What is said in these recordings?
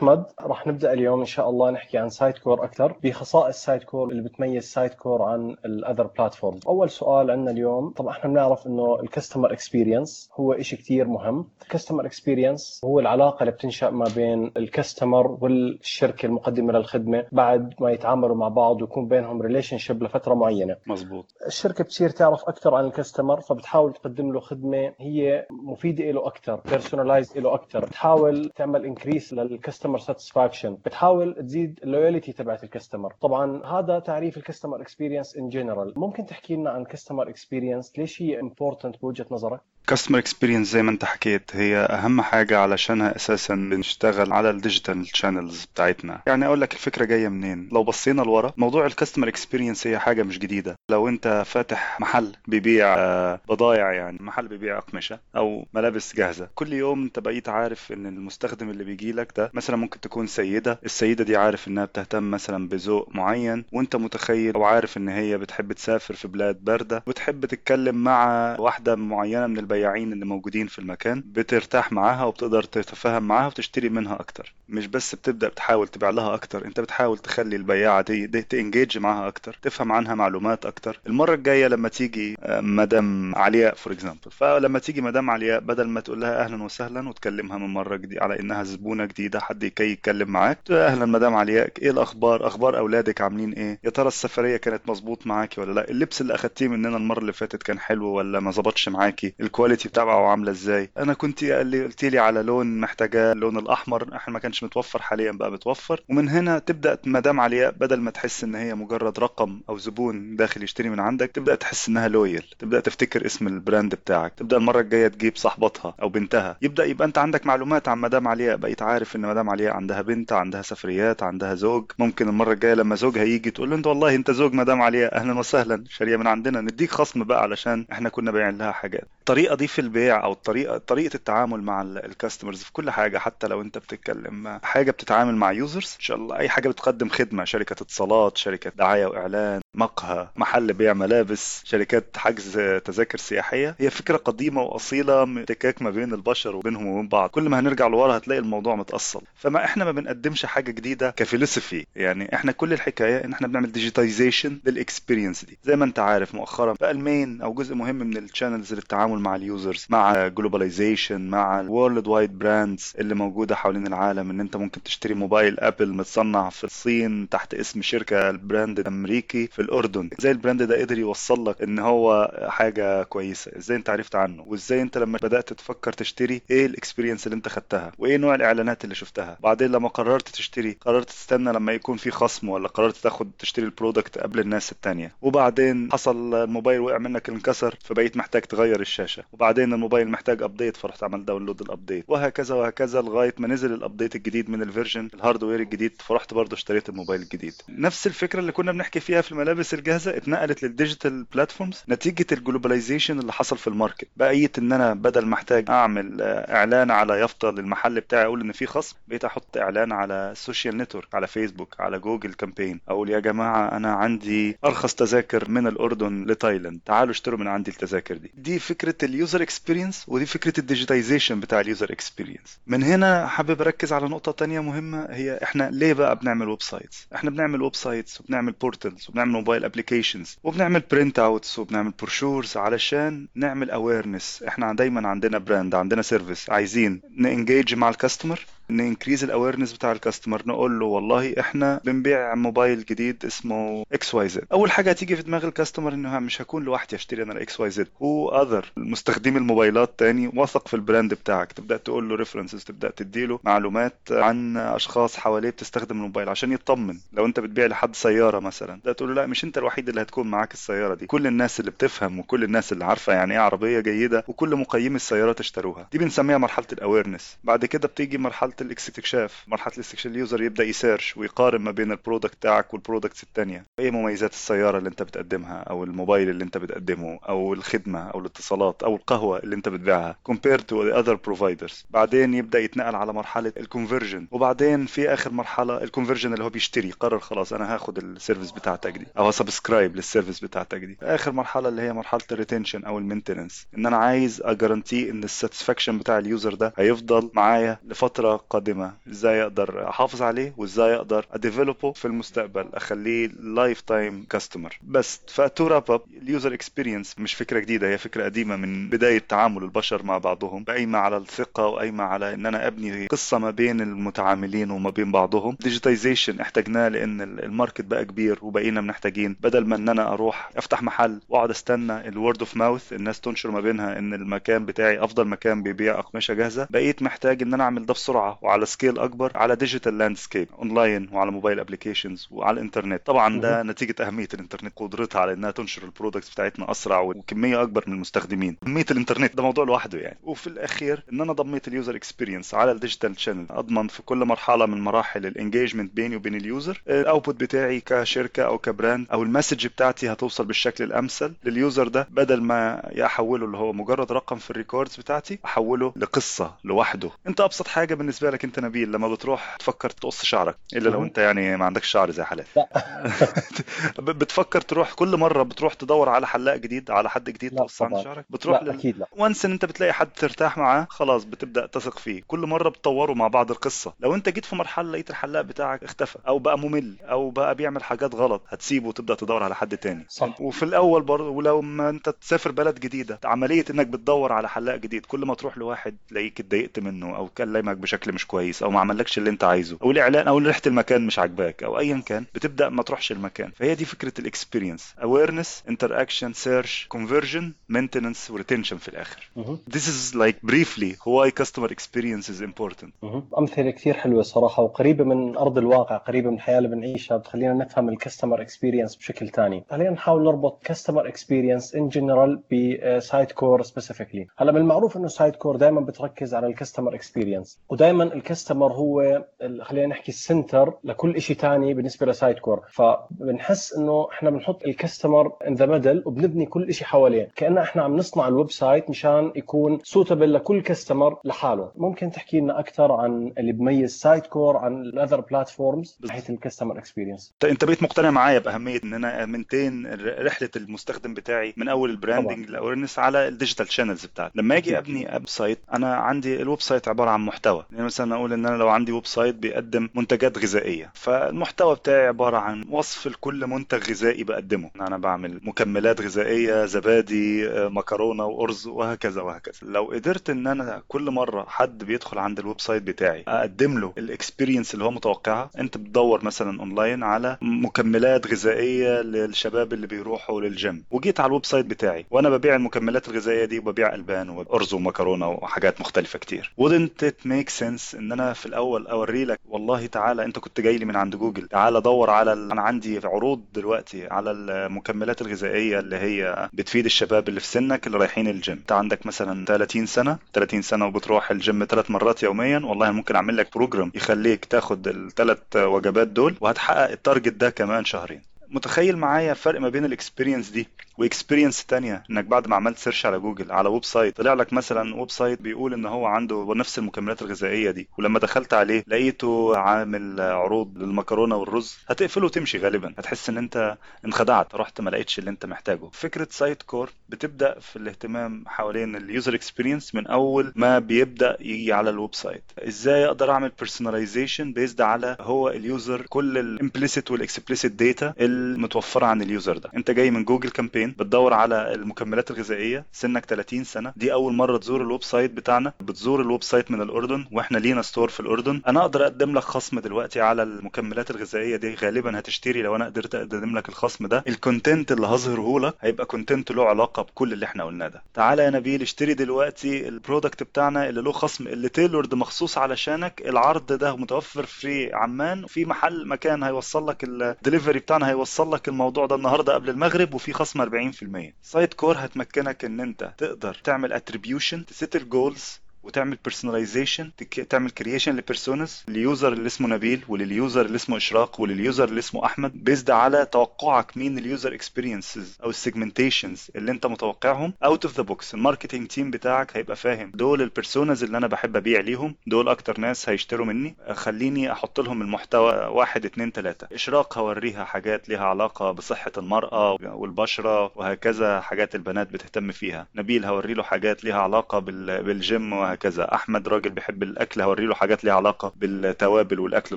أحمد راح نبدأ اليوم إن شاء الله نحكي عن Sitecore أكثر بخصائص Sitecore اللي بتميز Sitecore عن ال other platform أول سؤال عندنا اليوم طبعا إحنا بنعرف إنه ال customer experience هو شيء كثير مهم. ال customer experience هو العلاقة اللي بتنشأ ما بين ال customer والشركة المقدمة للخدمة بعد ما يتعاملوا مع بعض ويكون بينهم relationship لفترة معينة. مزبوط الشركة بتصير تعرف أكثر عن ال customer فبتحاول تقدم له خدمة هي مفيدة له أكثر personalized له أكثر. بتحاول تعمل increase لل customer satisfaction بتحاول تزيد ال loyalty تبعت ال customer طبعا هذا تعريف ال customer experience in general ممكن تحكي لنا عن ال customer experience ليش هي important بوجهة نظرك؟ customer experience زي ما انت حكيت هي أهم حاجة علشانها أساسا بنشتغل على ال digital channels بتاعتنا. يعني أقول لك الفكرة جاية منين. لو بصينا لورا موضوع ال customer experience هي حاجة مش جديدة. لو انت فاتح محل بيبيع آه، بضايع يعني محل بيبيع أقمشة أو ملابس جاهزة كل يوم انت بقيت عارف إن المستخدم اللي بيجي لك ده مثلا ممكن تكون سيدة السيدة دي عارف إنها بتهتم مثلا بذوق معين وانت متخيل أو عارف إن هي بتحب تسافر في بلاد باردة وتحب تتكلم مع واحدة معينة من البياعين اللي موجودين في المكان بترتاح معاها وبتقدر تتفاهم معاها وتشتري منها أكتر. مش بس بتبدأ بتحاول تبيع لها أكتر أنت بتحاول تخلي البياعة دي, دي ت engage معاها أكتر تفهم عنها معلومات أكتر. المرة الجاية لما تيجي آه، مدام علياء for example فلما تيجي مدام علياء بدل ما تقول لها أهلا وسهلا وتكلمها من مرة جديدة على إنها زبونة جديدة حد يجي يتكلم معاك أهلا مدام علياء إيه الأخبار؟ أخبار أولادك عاملين إيه؟ يا ترى السفرية كانت مظبوط معاكي ولا لأ؟ اللبس اللي أخدتيه مننا المرة اللي فاتت كان حلو ولا ما ظبطش معاكي؟ ال quality بتاعه عاملة إزاي. أنا كنت قلت لي على لون محتاجاه اللون الأحمر إحنا ما كانش متوفر حاليا بقى متوفر. ومن هنا تبدأ مدام علياء بدل ما تحس إن هي مجرد رقم أو زبون داخل يشتري من عندك تبدأ تحس إنها loyal تبدأ تفتكر اسم ال brand بتاعك. تبدأ المرة الجاية تجيب صاحبتها أو بنتها. يبدأ يبقى أنت عندك معلومات عن مدام علياء. بقيت عارف إن مدام علياء عندها بنت عندها سفريات عندها زوج. ممكن المرة الجاية لما زوجها يجي تقول له أنت والله أنت زوج مدام علياء. أهلا وسهلا. شارية من عندنا. نديك خصم بقى علشان إحنا كنا بايعين لها حاجات. الطريقة دي في البيع أو الطريقة طريقة التعامل مع ال customers في كل حاجة حتى لو أنت بتتكلم حاجة بتتعامل مع users إن شاء الله أي حاجة بتقدم خدمة شركة اتصالات شركة دعاية وإعلان. مقهى محل بيع ملابس شركات حجز تذاكر سياحية. هي فكرة قديمة وأصيلة احتكاك ما بين البشر وبينهم وبين بعض. كل ما هنرجع لورا هتلاقي الموضوع متأصل. فما إحنا ما بنقدمش حاجة جديدة ك philosophy يعني إحنا كل الحكاية إن إحنا بنعمل digitization لل experience دي. زي ما أنت عارف مؤخرا بقى ال main أو جزء مهم من ال channels للتعامل مع ال users مع globalization مع ال worldwide brands اللي موجودة حوالين العالم. إن أنت ممكن تشتري موبايل أبل متصنع في الصين تحت اسم شركة ال brand الأمريكي. في الأردن. إزاي ال brand ده قدر يوصل لك إن هو حاجة كويسة؟ إزاي أنت عرفت عنه؟ وإزاي أنت لما بدأت تفكر تشتري إيه ال experience اللي أنت خدتها؟ وإيه نوع الإعلانات اللي شفتها؟ بعدين لما قررت تشتري قررت تستنى لما يكون في خصم ولا قررت تاخد تشتري ال product قبل الناس التانية؟ وبعدين حصل الموبايل وقع منك انكسر فبقيت محتاج تغير الشاشة. وبعدين الموبايل محتاج update فرحت عملت download ال update وهكذا وهكذا لغاية ما نزل ال update الجديد من ال version ال hardware الجديد فرحت برضه اشتريت الموبايل الجديد. نفس الفكرة اللي كنا بنحكي فيها في الملابس الجاهزة اتنقلت لل digital platforms نتيجة ال globalization اللي حصل في ال market. بقيت إن أنا بدل ما أحتاج أعمل إعلان على يافطة للمحل بتاعي أقول إن في خصم بقيت أحط إعلان على ال social network على فيسبوك على جوجل campaign أقول يا جماعة أنا عندي أرخص تذاكر من الأردن لتايلاند. تعالوا اشتروا من عندي التذاكر دي. دي فكرة ال user experience ودي فكرة ال digitization بتاع ال user experience من هنا حابب أركز على نقطة تانية مهمة هي إحنا ليه بقى بنعمل websites إحنا بنعمل websites وبنعمل portals وبنعمل mobile applications وبنعمل printouts وبنعمل brochures علشان نعمل awareness إحنا دايما عندنا brand عندنا service عايزين ن engage مع الكاستمر ننكريز الاويرنس بتاع الكاستمر نقول له والله إحنا بنبيع موبايل جديد اسمه XYZ. أول حاجة هتيجي في دماغ ال customer إنه مش هكون لوحدي اشتري أنا ال XYZ. هو other مستخدمي الموبايلات تاني وثق في ال brand بتاعك. تبدأ تقول له references تبدأ تديله معلومات عن أشخاص حواليه بتستخدم الموبايل عشان يطمن. لو أنت بتبيع لحد سيارة مثلا تبدأ تقول له لا مش أنت الوحيد اللي هتكون معاك السيارة دي. كل الناس اللي بتفهم وكل الناس اللي عارفة يعني إيه عربية جيدة وكل مقيمي السيارات اشتروها. دي بنسميها مرحلة ال awareness بعد كده بتيجي مرحلة الاستكشاف مرحلة الاستكشاف ال user يبدأ ي search ويقارن ما بين ال product بتاعك وال products الثانية إيه مميزات السيارة اللي أنت بتقدمها أو الموبايل اللي أنت بتقدمه أو الخدمة أو الاتصالات أو القهوة اللي أنت بتبيعها compared to the other providers بعدين يبدأ يتنقل على مرحلة ال conversion وبعدين في آخر مرحلة ال conversion اللي هو بيشتري قرر خلاص أنا هاخد ال service بتاعتك دي أو subscribe لل service بتاعتك دي. آخر مرحلة اللي هي مرحلة ال retention أو ال maintenance إن أنا عايز ا guarantee إن ال satisfaction بتاع ال user ده هيفضل معايا لفترة القادمة. إزاي أقدر أحافظ عليه وإزاي أقدر أ develop ه في المستقبل أخليه lifetime customer بس ف to wrap up ال user experience مش فكرة جديدة هي فكرة قديمة من بداية تعامل البشر مع بعضهم قايمة على الثقة وقايمة على إن أنا أبني قصة ما بين المتعاملين وما بين بعضهم. digitization احتاجناه لأن ال market بقى كبير وبقينا محتاجين بدل ما إن أنا أروح أفتح محل وأقعد أستنى ال word of mouth الناس تنشر ما بينها إن المكان بتاعي أفضل مكان بيبيع أقمشة جاهزة بقيت محتاج إن أنا أعمل ده بسرعة. وعلى scale أكبر على digital landscape online وعلى mobile applications وعلى الإنترنت. طبعا ده نتيجة أهمية الإنترنت قدرتها على إنها تنشر ال products بتاعتنا أسرع وكمية أكبر من المستخدمين. أهمية الإنترنت ده موضوع لوحده يعني. وفي الأخير إن أنا ضميت ال user experience على ال digital channel أضمن في كل مرحلة من مراحل ال engagement بيني وبين ال user ال output بتاعي كشركة أو ك brand أو ال message بتاعتي هتوصل بالشكل الأمثل لل user ده. بدل ما احوله اللي هو مجرد رقم في ال records بتاعتي أحوله لقصة لوحده. أنت أبسط حاجة بالنسبة لك انت نبيل لما بتروح تفكر تقص شعرك إلا لو انت يعني ما عندكش شعر زي حالاتي. بتفكر تروح كل مرة بتروح تدور على حلاق جديد على حد جديد تقص عن شعرك؟ بتروح لا لل... أكيد لا. once إن انت بتلاقي حد ترتاح معاه خلاص بتبدأ تثق فيه. كل مرة بتطوروا مع بعض القصة. لو انت جيت في مرحلة لقيت الحلاق بتاعك اختفى أو بقى ممل أو بقى بيعمل حاجات غلط هتسيبه وتبدأ تدور على حد تاني. صح. وفي الأول برضه ولو ما انت تسافر بلد جديدة عملية إنك بتدور على حلاق جديد كل ما تروح لواحد تلاقيك اتضايقت منه أو كلمك بشكل مش كويس أو ما عملكش اللي أنت عايزه أو الإعلان أو ريحة المكان مش عاجباك أو ايا كان بتبدأ ما تروحش المكان. فهي دي فكرة ال experience awareness interaction search conversion maintenance و retention في الآخر. This is like briefly why customer experience is important. أمثلة كثير حلوة صراحة وقريبة من أرض الواقع قريبة من الحياة اللي بنعيشها بتخلينا نفهم ال customer experience بشكل ثاني خلينا نحاول نربط customer experience in general بسايت كور specifically هلا من المعروف إنه سايت كور دائما بتركز على ال customer experience ودائما ال customer هو خلينا نحكي ال center لكل شيء ثاني بالنسبة لسايت كور. فبنحس إنه إحنا بنحط ال customer in the middle وبنبني كل شيء حواليه. كأن إحنا عم نصنع ال website مشان يكون suitable لكل customer لحاله. ممكن تحكي لنا أكثر عن اللي بميز سايت كور عن ال other platforms من حيث ال customer experience أنت بقيت مقتنع معايا بأهمية إن أنا maintain رحلة المستخدم بتاعي من أول ال branding ال awareness على ال digital channels بتاعتي لما أجي أبني website أنا عندي ال website عبارة عن محتوى. يعني مثلا أقول إن أنا لو عندي website بيقدم منتجات غذائية فالمحتوى بتاعي عبارة عن وصف لكل منتج غذائي بقدمه. أنا بعمل مكملات غذائية زبادي مكرونة وأرز وهكذا وهكذا. لو قدرت إن أنا كل مرة حد بيدخل عند ال website بتاعي أقدم له ال experience اللي هو متوقعها أنت بتدور مثلا أونلاين على مكملات غذائية للشباب اللي بيروحوا للجيم. وجيت على ال website بتاعي وأنا ببيع المكملات الغذائية دي وببيع ألبان وأرز ومكرونة وحاجات مختلفة كتير. Wouldn't it make sense إن أنا في الأول أوري لك والله تعالى أنت كنت جاي لي من عند جوجل. تعالى دور على ال... أنا عندي عروض دلوقتي على المكملات الغذائية اللي هي بتفيد الشباب اللي في سنك اللي رايحين الجيم. أنت عندك مثلا 30 سنة 30 سنة وبتروح الجيم ثلاث مرات يوميا والله ممكن أعمل لك program يخليك تاخد الثلاث وجبات دول وهتحقق ال target ده كمان شهرين. متخيل معايا الفرق ما بين ال experience دي و experience تانية؟ إنك بعد ما عملت search على جوجل على website طلع لك مثلا website بيقول إن هو عنده نفس المكملات الغذائية دي ولما دخلت عليه لقيته عامل عروض للمكرونة والرز هتقفله وتمشي غالبا. هتحس إن أنت انخدعت رحت ما لقيتش اللي أنت محتاجه. فكرة سايت كور بتبدأ في الاهتمام حوالين ال user experience من أول ما بيبدأ يجي على ال website إزاي أقدر أعمل personalization based على هو ال user كل ال implicit وال explicit data المتوفرة عن ال user ده. انت جاي من جوجل campaign بتدور على المكملات الغذائية سنك 30 سنة. دي أول مرة تزور ال website بتاعنا. بتزور ال website من الأردن وإحنا لينا store في الأردن. أنا أقدر أقدم لك خصم دلوقتي على المكملات الغذائية دي. غالبا هتشتري لو أنا قدرت أقدم لك الخصم ده. ال content اللي هظهره لك هيبقى content له علاقة بكل اللي إحنا قلناه ده. تعالى يا نبيل اشتري دلوقتي ال product بتاعنا اللي له خصم اللي tailored مخصوص علشانك. العرض ده متوفر في عمان. في محل مكان هيوصل لك الدليفري بتاعنا هيوصل لك الموضوع ده النهارده قبل المغرب وفي خصم 40% سايت كور هتمكنك إن أنت تقدر تعمل attribution ت set ال goals وتعمل personalization تعمل creation ل personas لل user اللي اسمه نبيل ولل user اللي اسمه إشراق ولل user اللي اسمه أحمد based على توقعك مين ال user experiences أو ال segmentations اللي أنت متوقعهم out of the box ال marketing team بتاعك هيبقى فاهم دول ال personas اللي أنا بحب أبيع ليهم دول أكتر ناس هيشتروا مني. خليني أحط لهم المحتوى واحد اتنين تلاتة. إشراق هوريها حاجات ليها علاقة بصحة المرأة والبشرة وهكذا حاجات البنات بتهتم فيها. نبيل هوري له حاجات ليها علاقة بالجيم وهكذا. أحمد راجل بيحب الأكل هوري له حاجات ليها علاقة بالتوابل والأكل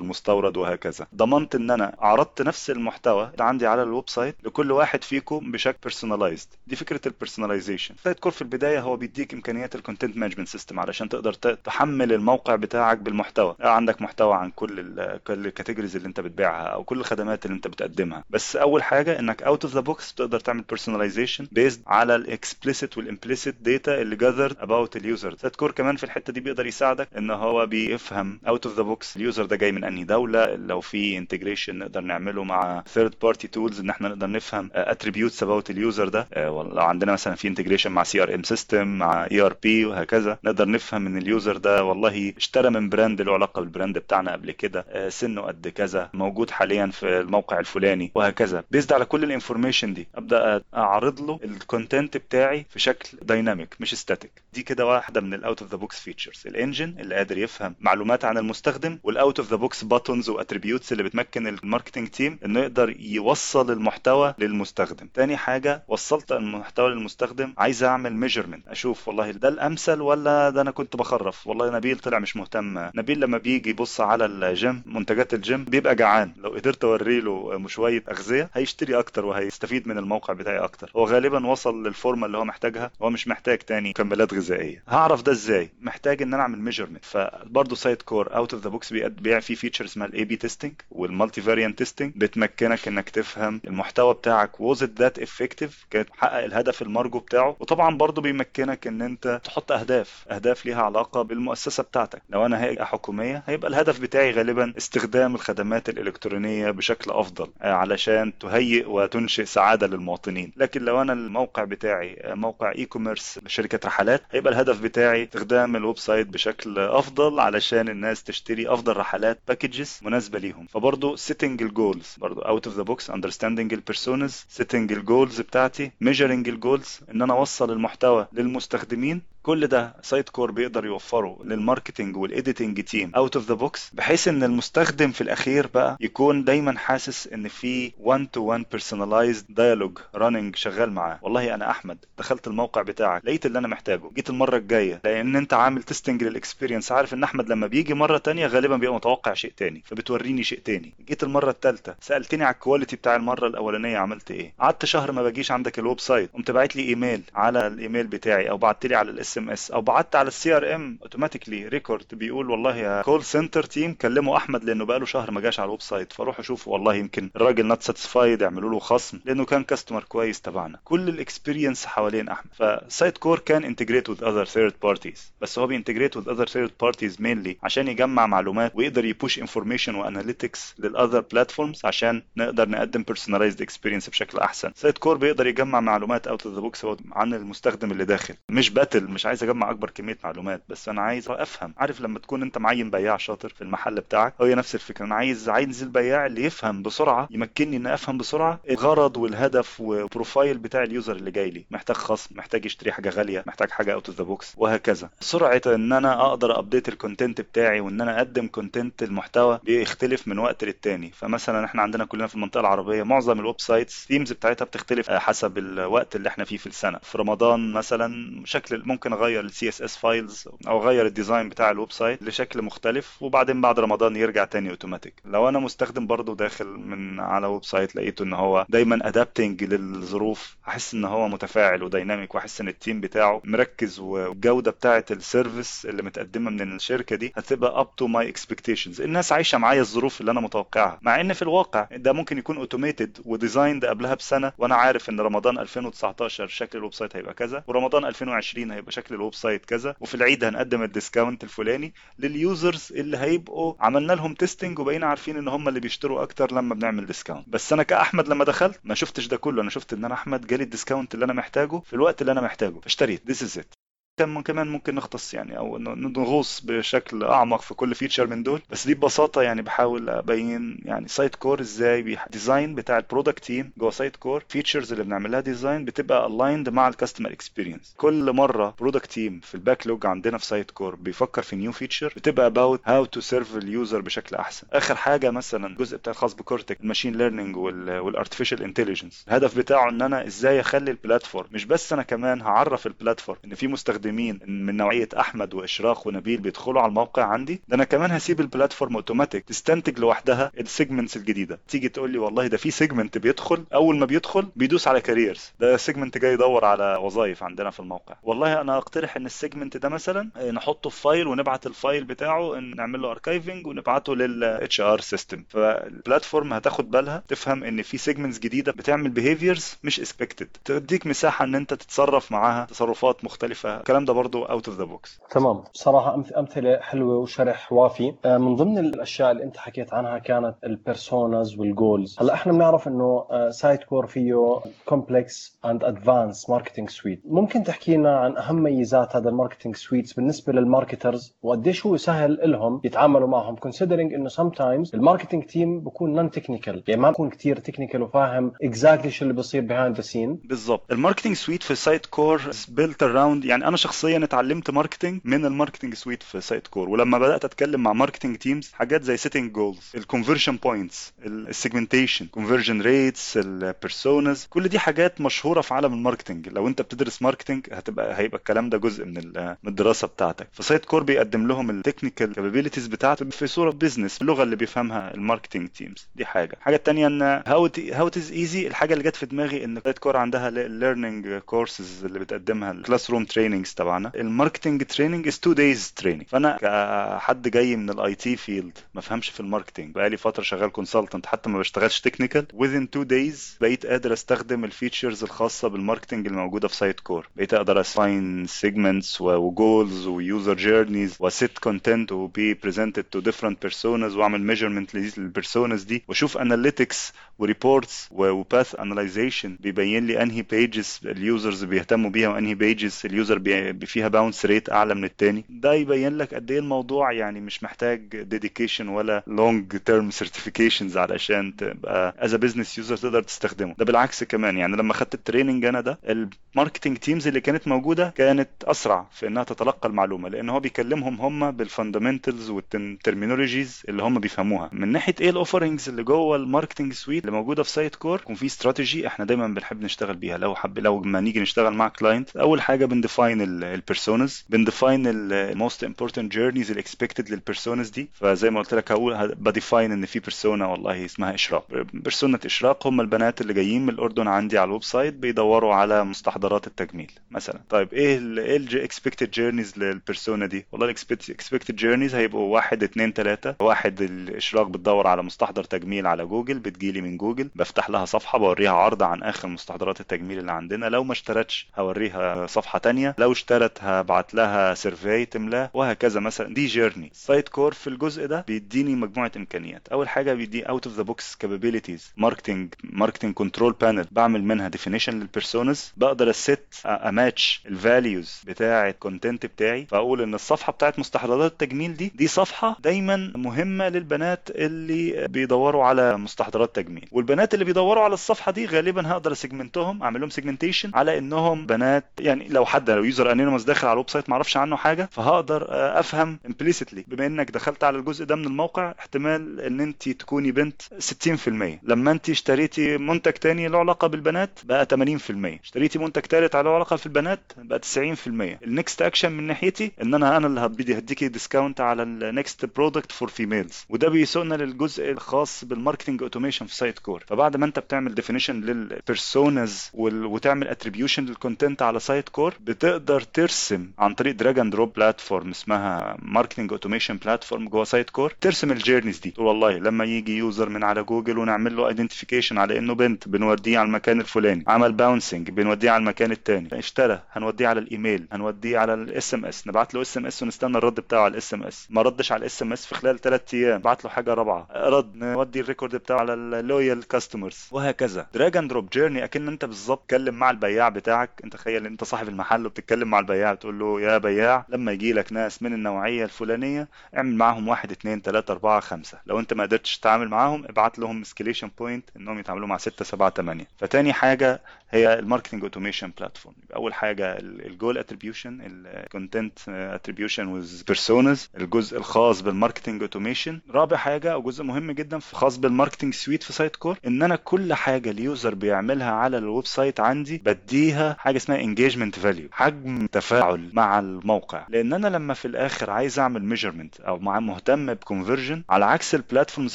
المستورد وهكذا. ضمنت إن أنا عرضت نفس المحتوى اللي عندي على ال website لكل واحد فيكم بشكل personalized دي فكرة ال personalization سايت كور في البداية هو بيديك إمكانيات ال content management system علشان تقدر تحمل الموقع بتاعك بالمحتوى. عندك محتوى عن كل كل ال categories اللي أنت بتبيعها أو كل الخدمات اللي أنت بتقدمها. بس أول حاجة إنك out of the box تقدر تعمل personalization based على ال explicit وال implicit data اللي gathered about ال user سايت كور كمان في الحتة دي بيقدر يساعدك إن هو بيفهم out of the box ال user ده جاي من أنهي دولة لو في integration نقدر نعمله مع third party tools إن إحنا نقدر نفهم attributes about ال user ده. لو عندنا مثلا في integration مع CRM system مع ERP وهكذا نقدر نفهم إن ال user ده والله اشترى من brand له علاقة بال brand بتاعنا قبل كده سنه قد كذا موجود حاليا في الموقع الفلاني وهكذا. based على كل ال information دي أبدأ أعرض له ال content بتاعي في شكل dynamic مش static دي كده واحدة من ال out of the box features ال engine اللي قادر يفهم معلومات عن المستخدم وال out of the box patterns و attributes اللي بتمكن ال marketing team إنه يقدر يوصل المحتوى للمستخدم. تاني حاجة وصلت المحتوى للمستخدم عايز أعمل measurement أشوف والله ده الأمثل ولا ده أنا كنت بخرف؟ والله نبيل طلع مش مهتم. نبيل لما بيجي يبص على الجيم منتجات الجيم بيبقى جعان. لو قدرت اوري له شوية أغذية هيشتري أكتر وهيستفيد من الموقع بتاعي أكتر. هو غالبا وصل للفورمة اللي هو محتاجها هو مش محتاج تاني مكملات غذائية. هعرف ده إزاي؟ محتاج إن أنا أعمل measurement فبرضه سايت كور out of the box بيبيع فيه feature اسمها ال A/B testing وال multivariate testing بتمكنك إنك تفهم المحتوى بتاعك. Was it that effective كانت محقق الهدف المرجو بتاعه. وطبعا برضه بيمكنك إن أنت تحط أهداف. أهداف ليها علاقة بالمؤسسة بتاعتك. لو أنا هيئه حكومية هيبقى الهدف بتاعي غالبا استخدام الخدمات الإلكترونية بشكل أفضل علشان تهيئ وتنشئ سعادة للمواطنين. لكن لو أنا الموقع بتاعي موقع e-commerce شركه رحلات هيبقى الهدف بتاعي استخدام ال website بشكل أفضل علشان الناس تشتري أفضل رحلات packages مناسبة ليهم. فبرضه setting ال goals برضه out of the box understanding ال personas setting ال goals بتاعتي measuring ال goals إن أنا أوصل المحتوى للمستخدمين كل ده سايت كور بيقدر يوفره لل marketing وال editing team out of the box بحيث إن المستخدم في الأخير بقى يكون دايما حاسس إن في 1 to 1 personalized dialogue running شغال معاه. والله أنا أحمد دخلت الموقع بتاعك لقيت اللي أنا محتاجه. جيت المرة الجاية لأن أنت عامل testing لل experience عارف إن أحمد لما بيجي مرة تانية غالبا بيبقى متوقع شيء تاني فبتوريني شيء تاني. جيت المرة الثالثه سألتني على ال quality بتاع المرة الأولانية عملت إيه. قعدت شهر ما باجيش عندك ال website قمت باعت لي إيميل على الإيميل بتاعي أو بعت لي على ال SMS أو بعت على ال CRM automatically record بيقول والله يا call center team كلموا أحمد لأنه بقاله شهر ما جاش على ال website. فروح أشوف والله يمكن الراجل not satisfied يعملوا له خصم. لأنه كان customer كويس تبعنا. كل ال experience حوالين أحمد. فسايت كور كان integrate with other third parties بس هو ب integrate with other third parties mainly عشان يجمع معلومات ويقدر ي push information و analytics لل other platforms عشان نقدر نقدم personalized experience بشكل أحسن. سايت كور بيقدر يجمع معلومات out of the box عن المستخدم اللي داخل. مش باتل مش عايز اجمع اكبر كمية معلومات بس أنا عايز افهم. عارف لما تكون انت معين بياع شاطر في المحل بتاعك؟ هي نفس الفكرة. أنا عايز عايز البياع اللي يفهم بسرعة يمكنني ان افهم بسرعة الغرض والهدف وال profile بتاع ال user اللي جاي لي. محتاج خصم محتاج يشتري حاجة غالية محتاج حاجة out of the box وهكذا. سرعة ان أنا أقدر update ال content بتاعي وان أنا اقدم content المحتوى بيختلف من وقت للتاني. فمثلا إحنا عندنا كلنا في المنطقة العربية معظم ال websites themes بتاعتها بتختلف حسب الوقت اللي إحنا فيه في السنة. في رمضان مثلا شكل ممكن اغير ال CSS files أو اغير ال design بتاع ال website لشكل مختلف وبعدين بعد رمضان يرجع تاني اوتوماتيك لو أنا مستخدم برضو داخل من على website لقيته إن هو دايما adapting للظروف أحس إن هو متفاعل و dynamic وأحس إن ال team بتاعه مركز والجودة بتاعه ال service اللي متقدمة من الشركة دي هتبقى up to my expectations الناس عايشة معايا الظروف اللي أنا متوقعها. مع إن في الواقع ده ممكن يكون automated و designed قبلها بسنة وأنا عارف إن رمضان 2019 شكل ال website هيبقى كذا ورمضان 2020 هيبقى شكل ال website كذا وفي العيد هنقدم ال discount الفلاني لل users اللي هيبقوا عملنا لهم testing وبقينا عارفين إن هم اللي بيشتروا أكتر لما بنعمل discount بس أنا كأحمد لما دخلت ما شفتش ده كله. أنا شفت إن أنا أحمد جالي ال discount اللي أنا محتاجه في الوقت اللي أنا محتاجه. فاشتريت this is it كان كمان ممكن نختص يعني أو نغوص بشكل أعمق في كل feature من دول. بس دي ببساطة يعني بحاول أبين يعني سايت كور إزاي design بتاع ال product team جوه سايت كور features اللي بنعمل لها design بتبقى aligned مع ال customer experience كل مرة product team في ال backlog عندنا في سايت كور بيفكر في new feature بتبقى about how to serve ال user بشكل أحسن. آخر حاجة مثلا الجزء بتاع الخاص ب Cortex ال machine learning وال artificial intelligence الهدف بتاعه إن أنا إزاي أخلي ال platform مش بس أنا كمان هعرف ال platform إن في مستخدمين مستخدمين من نوعية أحمد وإشراق ونبيل بيدخلوا على الموقع عندي؟ ده أنا كمان هسيب ال platform automatic تستنتج لوحدها ال segments الجديدة. تيجي تقول لي والله ده في segment بيدخل أول ما بيدخل بيدوس على careers ده segment جاي يدور على وظائف عندنا في الموقع. والله أنا أقترح إن ال segment ده مثلا نحطه في file ونبعت ال file بتاعه نعمل له archiving ونبعته لل HR system فال platform هتاخد بالها تفهم إن في segments جديدة بتعمل behaviors مش expected تديك مساحة إن أنت تتصرف معاها تصرفات مختلفة الكلام ده برضو اوت اوف ذا بوكس تمام. بصراحة أمثلة حلوة وشرح وافي. من ضمن الأشياء اللي أنت حكيت عنها كانت ال personas وال goals هلأ إحنا بنعرف إنه سايت كور فيه complex and advanced marketing suite ممكن تحكي لنا عن أهم ميزات هذا ال marketing suites بالنسبة لل marketers وقديش هو سهل لهم يتعاملوا معهم considering إنه sometimes ال marketing team بكون non-technical يعني ما بكون كثير technical وفاهم exactly شو اللي بيصير behind the scene بالضبط. ال marketing suite في سايت كور built around يعني أنا شخصيا اتعلمت marketing من ال marketing suite في سايت كور ولما بدأت أتكلم مع marketing teams حاجات زي setting goals ال conversion points ال segmentation conversion rates ال personas كل دي حاجات مشهورة في عالم ال marketing لو انت بتدرس marketing هتبقى هيبقى الكلام ده جزء من من الدراسة بتاعتك. فسايت كور بيقدم لهم ال technical capabilities بتاعته في صورة business اللغة اللي بيفهمها ال marketing teams دي حاجة. الحاجة الثانية إن how how easy الحاجة اللي جت في دماغي إن سايت كور عندها learning courses اللي بتقدمها ال classroom trainings تبعنا. ال marketing training is two days training فأنا كحد جاي من ال IT field ما فهمش في ال marketing بقالي فترة شغال consultant حتى ما بشتغلش technical within two days بقيت قادر أستخدم ال features الخاصة بال marketing الموجوده في سايت كور بقيت أقدر assign segments و goals و user journeys و set content و be presented to different personas واعمل measurement لل personas دي. وأشوف analytics و reports و path analyzation بيبين لي أنهي pages ال users بيهتموا بيها وانهي pages ال user بي فيها bounce rate أعلى من التاني. ده يبين لك قد إيه الموضوع يعني مش محتاج dedication ولا long term certifications علشان تبقى as business user تقدر تستخدمه. ده بالعكس كمان يعني لما خدت ال training أنا ده ال marketing teams اللي كانت موجودة كانت أسرع في إنها تتلقى المعلومة لأن هو بيكلمهم هم بال fundamentals وال terminologies اللي هم بيفهموها. من ناحية إيه ال offerings اللي جوه ال marketing suite اللي موجودة في سايت كور يكون في استراتيجي إحنا دايما بنحب نشتغل بيها. لو حب لو ما نيجي نشتغل مع client أول حاجة بنديفاين البيرسونز بنديفاين الموست امبورتنت جيرنيز الاكسبكتد للبيرسونز دي. فزي ما قلت لك هقول ب define إن في persona والله اسمها إشراق. persona إشراق هم البنات اللي جايين من الأردن عندي على ال website بيدوروا على مستحضرات التجميل مثلا. طيب إيه ال expected journeys لل persona دي؟ والله ال expected journeys هيبقوا واحد اتنين تلاتة. واحد الإشراق بتدور على مستحضر تجميل على جوجل بتجيلي من جوجل بفتح لها صفحة بوريها عرض عن آخر مستحضرات التجميل اللي عندنا. لو ما اشترتش هوريها صفحة تانية. لو اشترت هبعت لها survey تملاه وهكذا مثلا. دي journey سايت كور في الجزء ده بيديني مجموعة إمكانيات. أول حاجة بيدي out of the box capabilities marketing marketing control panel بعمل منها definition لل personas بقدر الست ا match ال values بتاعه ال content بتاعي. فاقول إن الصفحة بتاعه مستحضرات التجميل دي دي صفحة دايما مهمة للبنات اللي بيدوروا على مستحضرات تجميل. والبنات اللي بيدوروا على الصفحة دي غالبا هقدر segment هم أعمل لهم segmentation على إنهم بنات يعني لو حد لو user anonymous داخل على ال website ما أعرفش عنه حاجة فهقدر أفهم implicitly بما إنك دخلت على الجزء ده من الموقع احتمال إن أنت تكوني بنت 60% لما أنت اشتريتي منتج تاني له علاقة بالبنات بقى 80% اشتريتي منتج تالت له علاقة في البنات بقى 90% ال next action من ناحيتي إن أنا أنا اللي هدي هديكي discount على ال next product for females وده بيسوقنا للجزء الخاص بال marketing automation في سايت كور فبعد ما أنت بتعمل definition لل personas وتعمل attribution لل content على سايت كور بتقدر ترسم عن طريق drag and drop platform اسمها marketing automation platform جوه سايت كور ترسم ال journeys دي. والله لما يجي user من على جوجل ونعمل له identification على إنه بنت بنوديه على المكان الفلاني. عمل bouncing بنوديه على المكان الثاني اشترى هنوديه على الإيميل هنوديه على ال SMS. نبعت له SMS ونستنى الرد بتاعه على ال SMS. ما ردش على ال SMS في خلال ثلاث أيام. بعت له حاجة رابعة. رد نودي ال record بتاعه على ال loyal customers وهكذا. drag and drop journey أكن أنت بالظبط تتكلم مع البياع بتاعك. أنت تخيل أنت صاحب المحل وبتتكلم مع البياع تقول له يا بياع لما يجي لك ناس من النوعية الفلانية اعمل معاهم واحد اثنين ثلاثة أربعة خمسة. لو انت ما قدرتش تتعامل معاهم ابعت لهم escalation point انهم يتعاملوا مع ستة سبعة ثمانية فتاني حاجة هي ال marketing automation platform. أول حاجة ال goal attribution ال content attribution with personas الجزء الخاص بال marketing automation. رابع حاجة أو جزء مهم جدا خاص بال marketing suite في سايت كور إن أنا كل حاجة ال user بيعملها على ال website عندي بديها حاجة اسمها engagement value حجم تفاعل مع الموقع. لأن أنا لما في الآخر عايز أعمل measurement أو مع مهتم ب conversion على عكس ال platforms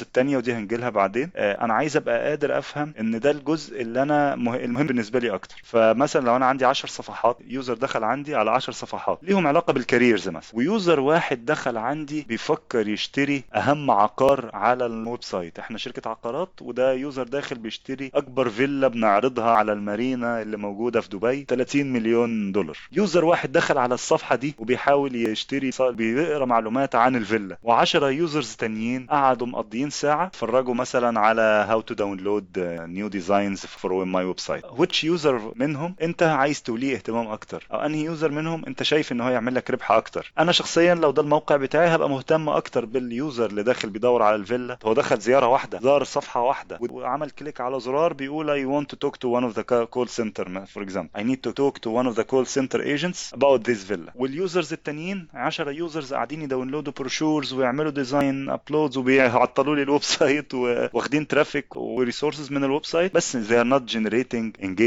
التانية ودي هنجيلها بعدين آه، أنا عايز أبقى قادر أفهم إن ده الجزء اللي أنا مه... المهم بالنسبة لي أكتر. فمثلا لو أنا عندي 10 صفحات user دخل عندي على 10 صفحات. ليهم علاقة بال careers مثلا. و user واحد دخل عندي بيفكر يشتري أهم عقار على ال website. إحنا شركة عقارات وده user داخل بيشتري أكبر فيلا بنعرضها على المارينا اللي موجودة في دبي 30 مليون دولار. user واحد دخل على الصفحة دي وبيحاول يشتري بيقرأ معلومات عن الفيلا. و10 users تانيين قعدوا مقضيين ساعة اتفرجوا مثلا على how to download new designs for my website which user منهم انت عايز توليه اهتمام أكتر. أو أنهي user منهم انت شايف إن هو يعمل لك ربح أكتر. أنا شخصيا لو ده الموقع بتاعي هبقى مهتم أكتر بال user اللي داخل بيدور على الفيلا. هو دخل زيارة واحدة زار صفحة واحدة وعمل click على زرار بيقول I want to talk to one of the call center for example. I need to talk to one of the call center agents about this villa. وال users التانيين 10 users قاعدين ي download وا brochures ويعملوا design uploads وبيعطلوا لي ال website واخدين traffic و resources من ال website. بس they are not generating engagement.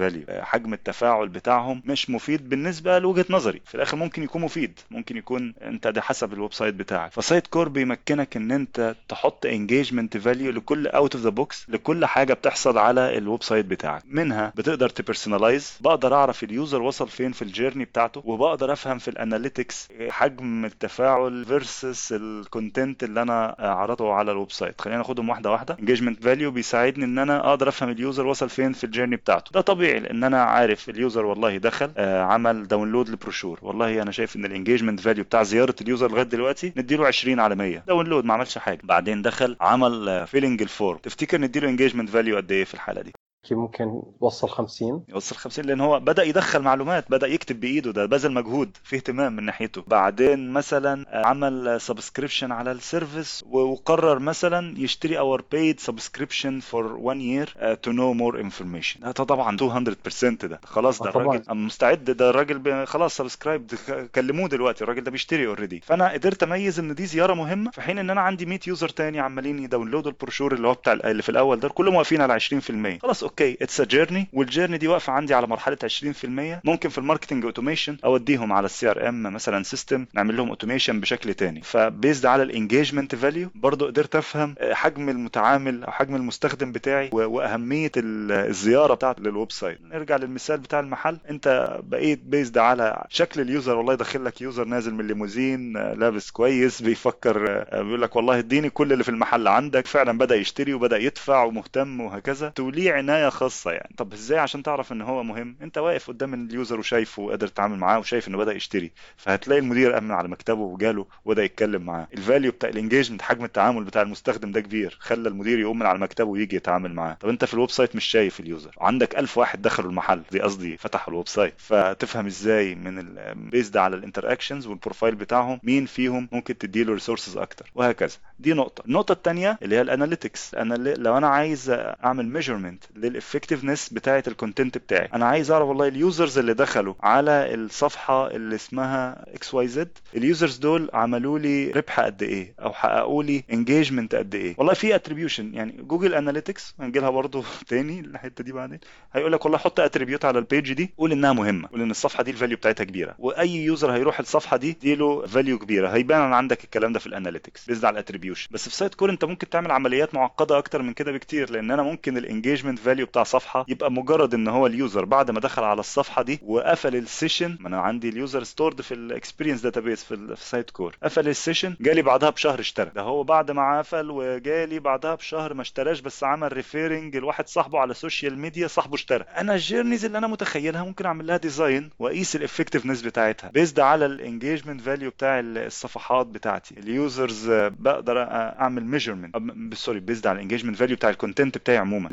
Value. حجم التفاعل بتاعهم مش مفيد بالنسبة لوجهة نظري. في الآخر ممكن يكون مفيد. ممكن يكون أنت ده حسب ال website بتاعك. فسايت كور بيمكنك إن أنت تحط engagement value لكل out of the box لكل حاجة بتحصل على ال website بتاعك. منها بتقدر ت personalize بقدر أعرف ال user وصل فين في ال journey بتاعته. وبقدر أفهم في ال analytics حجم التفاعل versus ال content اللي أنا عرضته على ال website. خلينا ناخدهم واحدة واحدة. engagement value بيساعدني إن أنا أقدر أفهم ال user وصل فين في ال journey بتاعته. ده طبيعي لأن أنا عارف ال user والله دخل آه عمل download ل brochure. والله أنا شايف إن ال engagement value بتاع زيارة ال user لغاية دلوقتي نديله 20 على 100 download ما عملش حاجة. بعدين دخل عمل filling ال form تفتكر نديله engagement value قد إيه في الحالة دي؟ ممكن يوصل 50 يوصل 50 لأن هو بدأ يدخل معلومات بدأ يكتب بإيده ده بذل مجهود في اهتمام من ناحيته. بعدين مثلا عمل subscription على ال service وقرر مثلا يشتري or paid subscription for 1 year to know more information ده طبعا 200% ده. خلاص ده الراجل مستعد ده الراجل خلاص subscribe كلموه دلوقتي الراجل ده بيشتري already فأنا قدرت أميز إن دي زيارة مهمة في حين إن أنا عندي 100 user تاني عمالين ي download وا ال brochure اللي هو بتاع اللي في الأول ده كلهم واقفين على 20% خلاص okay it's a journey وال journey دي واقفة عندي على مرحلة 20% ممكن في ال marketing automation أوديهم على ال CRM مثلا system نعمل لهم automation بشكل تاني. ف based على ال engagement value برضو قدرت أفهم حجم المتعامل أو حجم المستخدم بتاعي وأهمية الزيارة بتاعته لل website. نرجع للمثال بتاع المحل. أنت بقيت based على شكل ال user. والله داخل لك user نازل من الليموزين لابس كويس بيفكر بيقول لك والله اديني كل اللي في المحل عندك. فعلا بدأ يشتري وبدأ يدفع ومهتم وهكذا. توليه عناية خاصة يعني. طب إزاي؟ عشان تعرف إن هو مهم. أنت واقف قدام ال user وشايفه وقادر تتعامل معاه وشايف إنه بدأ يشتري. فهتلاقي المدير أمن على مكتبه وجاله وبدأ يتكلم معاه. ال value بتاع ال engagement حجم التعامل بتاع المستخدم ده كبير. خلى المدير يقوم من على مكتبه ويجي يتعامل معاه. طب أنت في ال website مش شايف ال user. عندك ألف واحد دخلوا المحل. دي قصدي فتحوا ال website فتفهم إزاي من based على ال interactions وال profile بتاعهم مين فيهم ممكن تديله resources أكتر. وهكذا. دي نقطة. النقطة الثانية اللي هي ال analytics أنا لو أنا عايز أعمل measurement لل effectiveness بتاعه ال content بتاعي. أنا عايز أعرف والله ال users اللي دخلوا على الصفحة اللي اسمها XYZ ال users دول عملوا لي ربح قد إيه؟ أو حققوا لي engagement قد إيه؟ والله في attribution يعني Google Analytics هنجي لها برضه تاني الحتة دي بعدين هيقول لك والله حط attribute على ال page دي قول إنها مهمة قول إن الصفحة دي ال value بتاعتها كبيرة. وأي user هيروح الصفحة دي دي له value كبيرة. هيبان عندك الكلام ده في ال analytics based على ال attribution بس في Sitecore أنت ممكن تعمل عمليات معقدة أكتر من كده بكتير لأن أنا ممكن ال engagement value بتاع صفحة يبقى مجرد إن هو ال user بعد ما دخل على الصفحة دي وقفل ال session ما أنا عندي ال user stored في ال experience database في ال Sitecore قفل ال session جالي بعدها بشهر اشترى. ده هو بعد ما قفل وجالي بعدها بشهر ما اشتراش بس عمل referring لواحد صاحبه على ال social media صاحبه اشترى. أنا ال journeys اللي أنا متخيلها ممكن أعمل لها design وأقيس ال effectiveness بتاعتها. based على ال engagement value بتاع الصفحات بتاعتي. ال users بقدر أعمل measurement sorry based على ال engagement value بتاع ال content بتاعي عموما.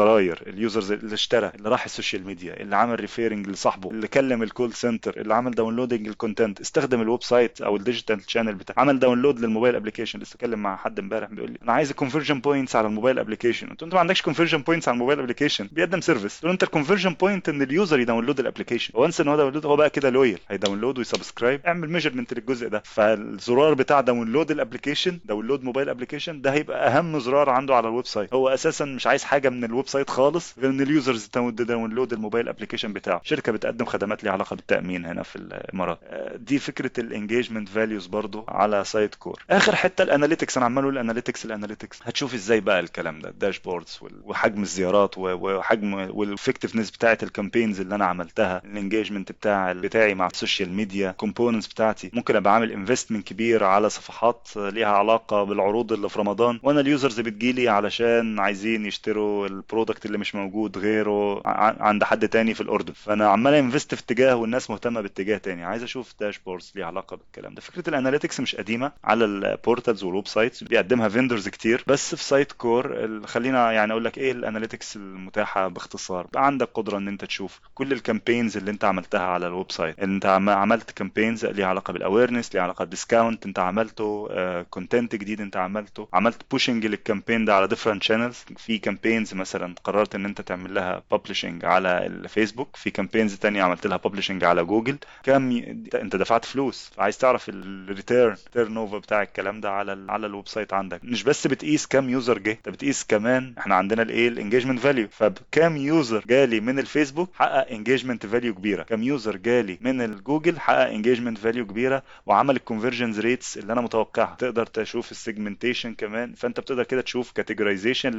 الزراير ال users اللي اشترى اللي راح ال social media اللي عمل referring لصاحبه اللي كلم ال call center اللي عمل downloading ال content استخدم ال website أو ال digital channel بتاعه عمل download لل mobile application لسه اتكلم مع حد امبارح بيقول لي أنا عايز ال conversion points على ال mobile application له أنت ما عندكش conversion points على ال mobile application بيقدم service له أنت الكونفرجن بوينت إن اليوزر يداونلود الابلكيشن وانس إن هو داونلود هو بقى كده loyal هي download وي subscribe اعمل measurement للجزء ده. فالزرار بتاع download ال application download mobile application ده هيبقى أهم زرار عنده على ال website. هو أساسا مش عايز حاجة من ال website خالص غير ان ال users download ال mobile application بتاعه. شركة بتقدم خدمات ليها علاقة بالتأمين هنا في الإمارات. دي فكرة ال engagement values برضو على Sitecore آخر حتة ال analytics أنا عمال أقول ال analytics ال analytics هتشوف إزاي بقى الكلام ده ال dashboards وحجم الزيارات وحجم وال effectiveness بتاعه ال campaigns اللي أنا عملتها ال engagement بتاع بتاعي مع ال social media components بتاعتي. ممكن أبقى عامل investment كبير على صفحات ليها علاقة بالعروض اللي في رمضان وأنا ال users بتجيلي علشان عايزين يشتروا ال product اللي مش موجود غيره عند حد تاني في الأردن. فأنا عمال invest في اتجاه والناس مهتمة باتجاه تاني. عايز أشوف dashboards ليها علاقة بالكلام ده. فكرة ال analytics مش قديمة على ال portals وال websites بيقدمها vendors كتير. بس في Sitecore خلينا يعني أقول لك إيه ال analytics المتاحة باختصار. بقى عندك قدرة إن أنت تشوف كل ال campaigns اللي أنت عملتها على ال website أنت عملت campaigns ليها علاقة بال awareness ليها علاقة بال discount أنت عملته content جديد أنت عملته. عملت pushing لل campaign ده على different channels في campaigns مثلا قررت إن أنت تعمل لها publishing على الفيسبوك في campaigns تانية عملت لها publishing على جوجل. كم. أنت دفعت فلوس فعايز تعرف ال return turnover بتاع الكلام ده على ال على ال website عندك. مش بس بتقيس كام user جه أنت بتقيس كمان إحنا عندنا الايه ال engagement value فكام user جالي من الفيسبوك حقق engagement value كبيرة. كام user جالي من الجوجل حقق engagement value كبيرة. وعمل ال conversions rates اللي أنا متوقعها. تقدر تشوف ال segmentation كمان. فأنت بتقدر كده تشوف categorization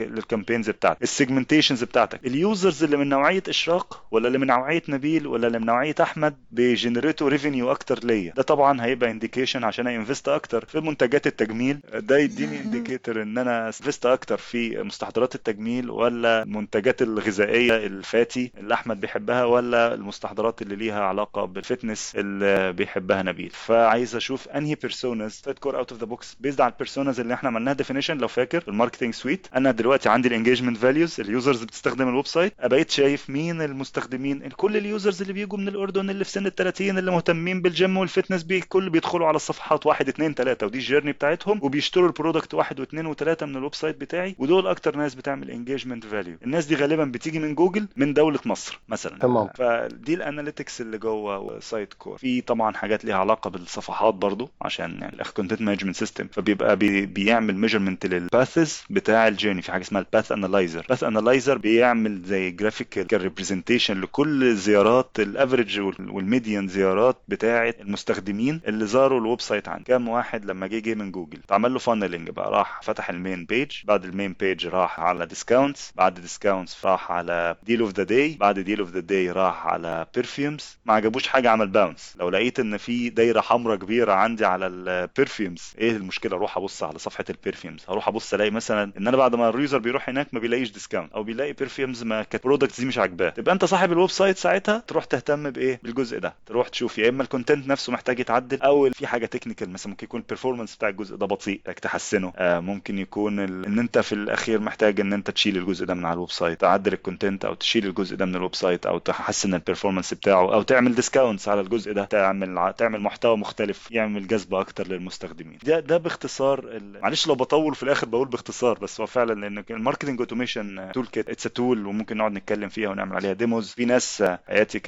لل campaigns بتاعتك. ال segmentations بتاعتك. ال users اللي من نوعية إشراق ولا اللي من نوعية نبيل ولا اللي من نوعية أحمد بي generate وا revenue أكتر ليا. ده طبعا هيبقى indication عشان invest أكتر في منتجات التجميل. ده يديني indicator إن أنا invest أكتر في مستحضرات التجميل ولا المنتجات الغذائية ال fatty اللي أحمد بيحبها ولا المستحضرات اللي ليها علاقة بال fitness اللي بيحبها نبيل. فعايز أشوف أنهي personas Sitecore out of the box based على ال personas اللي إحنا عملناها definition لو فاكر ال marketing suite. أنا دلوقتي عندي ال engagement values ال users بتستخدم ال website بقيت شايف مين المستخدمين؟ كل ال users اللي بيجوا من الأردن اللي في سن ال 30 اللي مهتمين بال gym وال fitness بي كل بيدخلوا على الصفحات واحد اثنين ثلاثة ودي ال journey بتاعتهم. وبيشتروا ال product واحد واثنين وثلاثه من ال website بتاعي ودول أكتر ناس بتعمل engagement value الناس دي غالبا بتيجي من جوجل من دولة مصر مثلا. تمام. فدي ال analytics اللي جوه Sitecore في طبعا حاجات ليها علاقة بالصفحات برضو عشان يعني ال content management system فبيبقى بي بيعمل measurement لل paths بتاع ال journey. في حاجة اسمها ال path analyzer path analyzer بيعمل زي graphical representation لكل الزيارات ال average وال median زيارات بتاعة المستخدمين اللي زاروا ال website عندي. كام واحد لما جه جه من جوجل؟ اتعمل له funneling بقى. راح فتح ال main page بعد ال main page راح على discounts بعد discounts راح على deal of the day بعد deal of the day راح على perfumes ما عجبوش حاجة عمل bounce لو لقيت إن في دايرة حمراء كبيرة عندي على ال perfumes إيه المشكلة؟ أروح أبص على صفحة ال perfumes هروح أبص ألاقي مثلا إن أنا بعد ما ال user بيروح هناك ما بيلاقيش discount أو بيلاقي perfumes ما كانت products دي مش عاجباه. تبقى أنت صاحب ال website ساعتها تروح تهتم بإيه؟ بالجزء ده. تروح تشوف يا إما ال content نفسه محتاج يتعدل أو في حاجة technical مثلا ممكن يكون ال performance بتاع الجزء ده بطيء محتاج تحسنه. آه ممكن يكون ال... إن أنت في الأخير محتاج إن أنت تشيل الجزء ده من على ال website تعدل ال content أو تشيل الجزء ده من ال website أو تحسن ال performance بتاعه أو تعمل discounts على الجزء ده. تعمل تعمل محتوى مختلف يعمل جذب أكتر للمستخدمين. ده ده باختصار ال... معلش لو بطول في الآخر بقول باختصار بس هو فعلا لأن ال marketing automation toolkit it's tool وممكن نقعد نتكلم فيها ونعمل عليها demos في ناس حياتي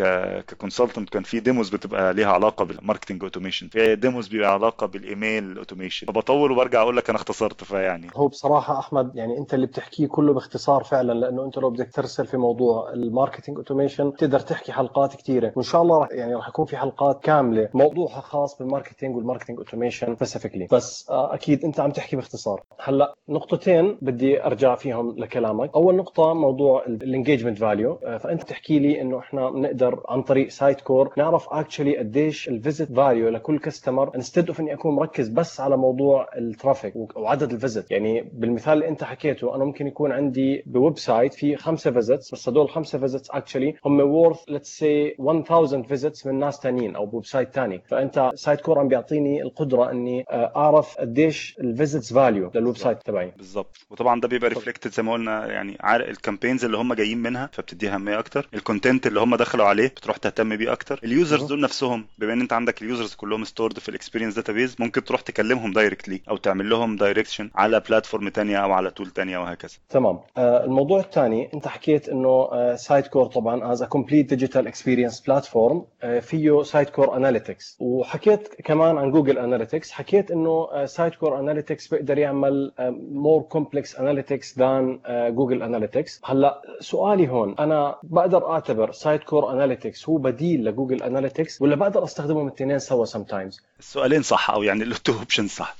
ك consultant كان في demos بتبقى ليها علاقة بال marketing automation في demos بيبقى علاقة بال email automation فبطول وبرجع أقول لك أنا اختصرت فيعني. هو بصراحة أحمد يعني أنت اللي بتحكيه كله باختصار فعلا لأنه أنت لو بدك ترسل في موضوع ال marketing automation تقدر تحكي حلقات كثيره وإن شاء الله رح يعني راح يكون في حلقات كاملة موضوعها خاص بال marketing وال marketing automation specifically بس أكيد أنت عم تحكي باختصار. هلأ نقطتين بدي أرجع فيهم لكلامك أول نقطة موضوع ال engagement value فأنت تحكي لي إنه إحنا بنقدر عن طريق سايت كور نعرف actually قديش ال visit value لكل customer instead of إني أكون مركز بس على موضوع ال traffic وعدد ال visit يعني بالمثال اللي أنت حكيته أنا ممكن يكون عندي ب website في خمسة visits بس هدول الخمسه فيزيتس اكشلي هم worth let's say 1000 visits من ناس ثانيين أو ب website ثاني فأنت سايت كور عم بيعطيني القدرة إني أعرف قديش ال visits value لل website تبعي. بالظبط وطبعا ده بيبقى reflected زي ما قلنا يعني عارف ال campaigns اللي هم جايين منها فبتديها اهميه أكتر. ال content اللي هم دخلوا عليه بتروح تهتم بيه أكتر. ال users. دول نفسهم بما إن أنت عندك ال users كلهم stored في ال experience database ممكن تروح تكلمهم directly أو تعمل لهم direction على platform تانية أو على tool تانية وهكذا. تمام. آه، الموضوع الثاني أنت حكيت إنه سايت كور طبعا as complete digital experience platform فيه سايت كور analytics وحكيت كمان عن جوجل analytics حكيت إنه سايت كور analytics بيقدر يعمل more complex analytics than جوجل analytics هلا سؤالي هون أنا بقدر أعتبر سايت كور analytics هو بديل لجوجل analytics ولا بقدر استخدمهم الاثنين سوا sometimes السؤالين صح أو يعني ال two option صح.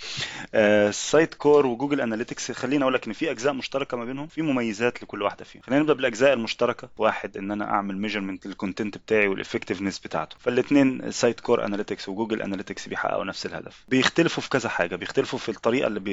سايت كور وجوجل analytics خليني أقول لك إن في أجزاء مشتركة ما بينهم في مميزات لكل واحدة فيهم. خلينا نبدأ بالأجزاء المشتركة. واحد إن أنا أعمل measurement لل content بتاعي وال effectiveness بتاعته. فالاثنين سايت كور analytics وجوجل analytics بيحققوا نفس الهدف. بيختلفوا في كذا حاجة بيختلفوا في الطريقة اللي.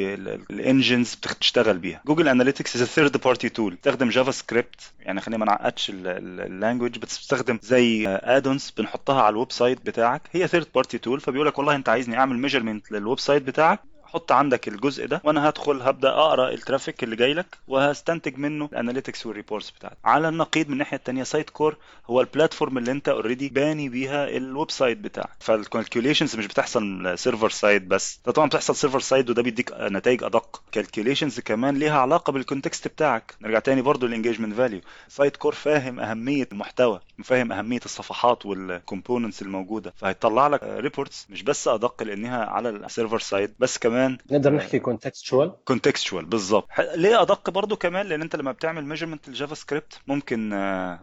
ال engines بتشتغل بيها. جوجل analytics is third party tool تستخدم JavaScript يعني خلينا ما نعقدش ال language بتستخدم زي add-ons بنحطها على ال website بتاعك. هي third party tool فبيقول لك والله أنت عايزني أعمل measurement لل website بتاعك. حط عندك الجزء ده وأنا هدخل هبدأ أقرأ ال traffic اللي جاي لك وهستنتج منه ال analytics وال reports بتاعتك. على النقيض من الناحية الثانية سايت كور هو ال platform اللي أنت already باني بيها ال website بتاعك. فال calculations مش بتحصل server side بس. ده طبعا بتحصل server side وده بيديك نتائج أدق. calculations كمان ليها علاقة بال context بتاعك. نرجع تاني برضو لل engagement value سايت كور فاهم أهمية المحتوى فاهم أهمية الصفحات وال components الموجودة. فهيطلع لك reports مش بس أدق لأنها على ال server side بس كمان نقدر نحكي contextual contextual بالظبط ليه أدق برضو كمان؟ لأن أنت لما بتعمل measurement ال JavaScript ممكن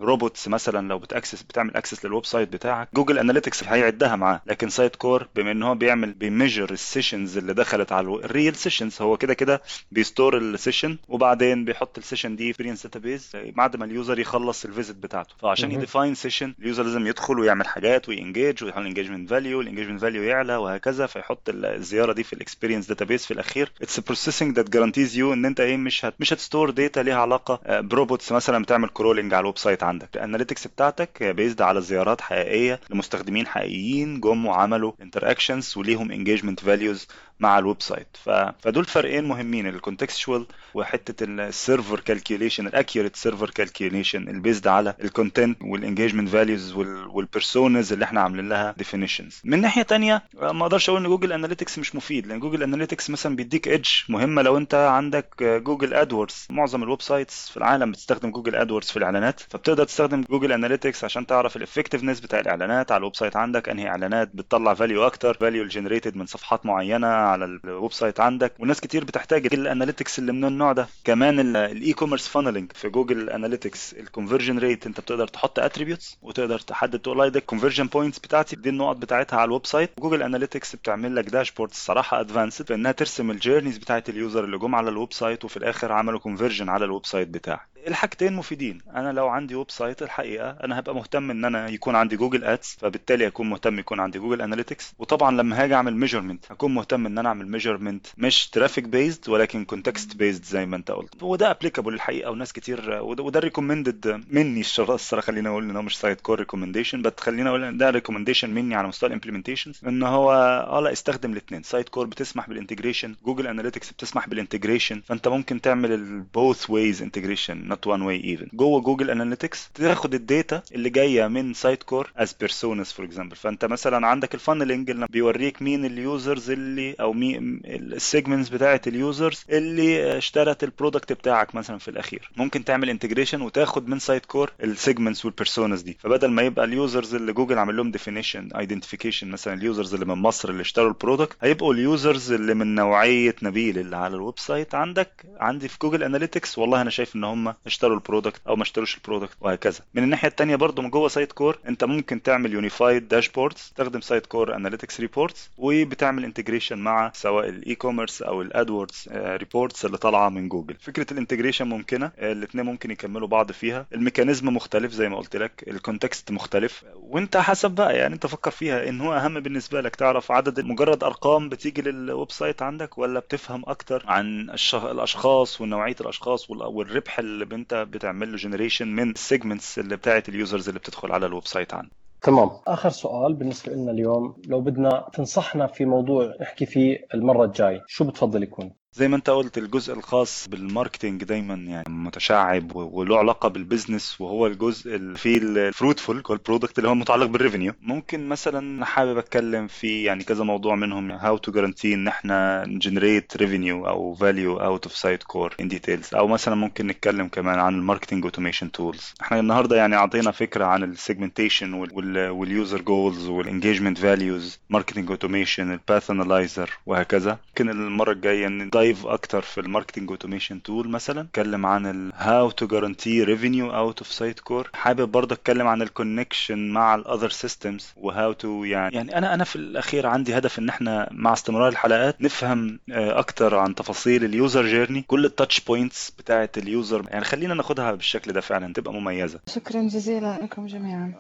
robots مثلا لو بت access بتعمل access لل website بتاعك جوجل analytics هيعدها معاه. لكن سايت كور بما إن هو بيعمل بي measure ال sessions اللي دخلت على ال real sessions هو كده كده بي store ال session وبعدين بيحط ال session دي في database بعد ما ال user يخلص ال visit بتاعته. فعشان. ي define session ال user لازم يدخل ويعمل حاجات وي engage ويحط ال engagement value ال engagement value يعلى وهكذا. فيحط الزيارة دي في ال experience database في الأخير. It's processing that guarantees you إن أنت إيه مش هت مش هت store data ليها علاقة آه، ب robots مثلا بتعمل crawling على ال website عندك. ال analytics بتاعتك based على زيارات حقيقية لمستخدمين حقيقيين جم وعملوا interactions وليهم engagement values مع ال website ف... فدول فرقين مهمين ال contextual وحتة ال server calculation ال accurate server calculation ال based على ال content وال engagement values وال personas اللي إحنا عاملين لها definitions من ناحية تانية ما أقدرش أقول إن جوجل analytics مش مفيد لأن جوجل analytics مثلا بيديك edge مهمة لو انت عندك جوجل AdWords معظم ال websites في العالم بتستخدم جوجل AdWords في الإعلانات فبتقدر تستخدم جوجل analytics عشان تعرف ال effectiveness بتاع الإعلانات. على ال website عندك أنهي إعلانات بتطلع value أكتر value generated من صفحات معينة على ال website عندك. وناس كتير بتحتاج ال analytics اللي من النوع ده. كمان ال e-commerce funneling في جوجل analytics ال conversion rate انت بتقدر تحط attributes وتقدر تحدد تقول والله ده ال conversion points بتاعتي. دي النقط بتاعتها على ال website جوجل analytics بتعمل لك dashboard الصراحه advanced في انها ترسم ال journeys بتاعت ال user اللي جم على ال website وفي الآخر عملوا conversion على ال website بتاعك. الحاجتين مفيدين. أنا لو عندي website الحقيقة أنا هبقى مهتم إن أنا يكون عندي جوجل Ads فبالتالي هكون مهتم يكون عندي جوجل analytics. وطبعا لما هاجي أعمل measurement هكون مهتم إن أنا أعمل measurement مش traffic based ولكن context based زي ما أنت قلت. وده applicable الحقيقة وناس كتير وده, recommended مني الصراحه خلينا أقول إن هو مش سايت كور recommendation بس خلينا أقول إن ده recommendation مني على مستوى ال implementation إن هو آه لا استخدم الاثنين. Sitecore بتسمح بال integration Google Analytics بتسمح بال integration فأنت ممكن تعمل ال both ways integration not one way even جوه Google Analytics تاخد ال data اللي جاية من Sitecore as personas for example فأنت مثلا عندك ال funneling بيوريك مين ال users اللي أو مين ال segments بتاعه ال users اللي اشترت ال product بتاعك مثلا في الأخير. ممكن تعمل integration وتاخد من Sitecore ال segments وال personas دي. فبدل ما يبقى ال users اللي جوجل عامل لهم definition identification مثلا ال users اللي من مصر اللي اشتروا ال product هيبقوا ال users اللي من نوعية نبيل اللي على ال website عندك عندي في Google Analytics والله أنا شايف إن هم اشتروا ال product أو ما اشتروش ال product وهكذا. من الناحية الثانية برضو من جوه Sitecore أنت ممكن تعمل unified dashboards تستخدم Sitecore analytics reports وبتعمل integration مع سواء ال e-commerce أو ال AdWords reports اللي طالعة من جوجل. فكرة ال integration ممكنة الاثنين ممكن يكملوا بعض فيها. ال mechanism مختلف زي ما قلت لك ال context مختلف. وأنت حسب بقى يعني أنت فكر فيها إن هو أهم بالنسبة لك تعرف عدد مجرد أرقام بتيجي لل website عندك ولا بتفهم أكتر عن الأشخاص ونوعية الأشخاص والربح اللي انت بتعمل له generation من ال segments اللي بتاعت ال users اللي بتدخل على ال website عندك. تمام. آخر سؤال بالنسبة لنا اليوم لو بدنا تنصحنا في موضوع نحكي فيه المرة الجاي شو بتفضل يكون؟ زي ما انت قلت الجزء الخاص بال marketing دايما يعني متشعب وله علاقة بال business وهو الجزء اللي فيه ال fruitful ال product اللي هو متعلق بال revenue ممكن مثلا حابب أتكلم في يعني كذا موضوع منهم how to guarantee إن إحنا ن generate revenue أو value out of Sitecore in details أو مثلا ممكن نتكلم كمان عن ال marketing automation tools إحنا النهارده يعني أعطينا فكرة عن السيجمنتيشن واليوزر جولز والانجيجمنت فاليوز ماركتنج اوتوميشن الباث انالايزر وهكذا. ممكن المرة الجاية ن dive أكتر في ال marketing automation tool مثلا. نتكلم عن ال how to guarantee revenue out of Sitecore حابب برضه أتكلم عن ال connection مع ال other systems و how to يعني يعني أنا أنا في الأخير عندي هدف إن إحنا مع استمرار الحلقات نفهم أكتر عن تفاصيل ال user journey كل ال touch points بتاعه ال user يعني خلينا ناخدها بالشكل ده فعلا تبقى مميزة. شكرا جزيلا لكم جميعا.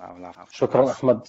شكرا أحمد.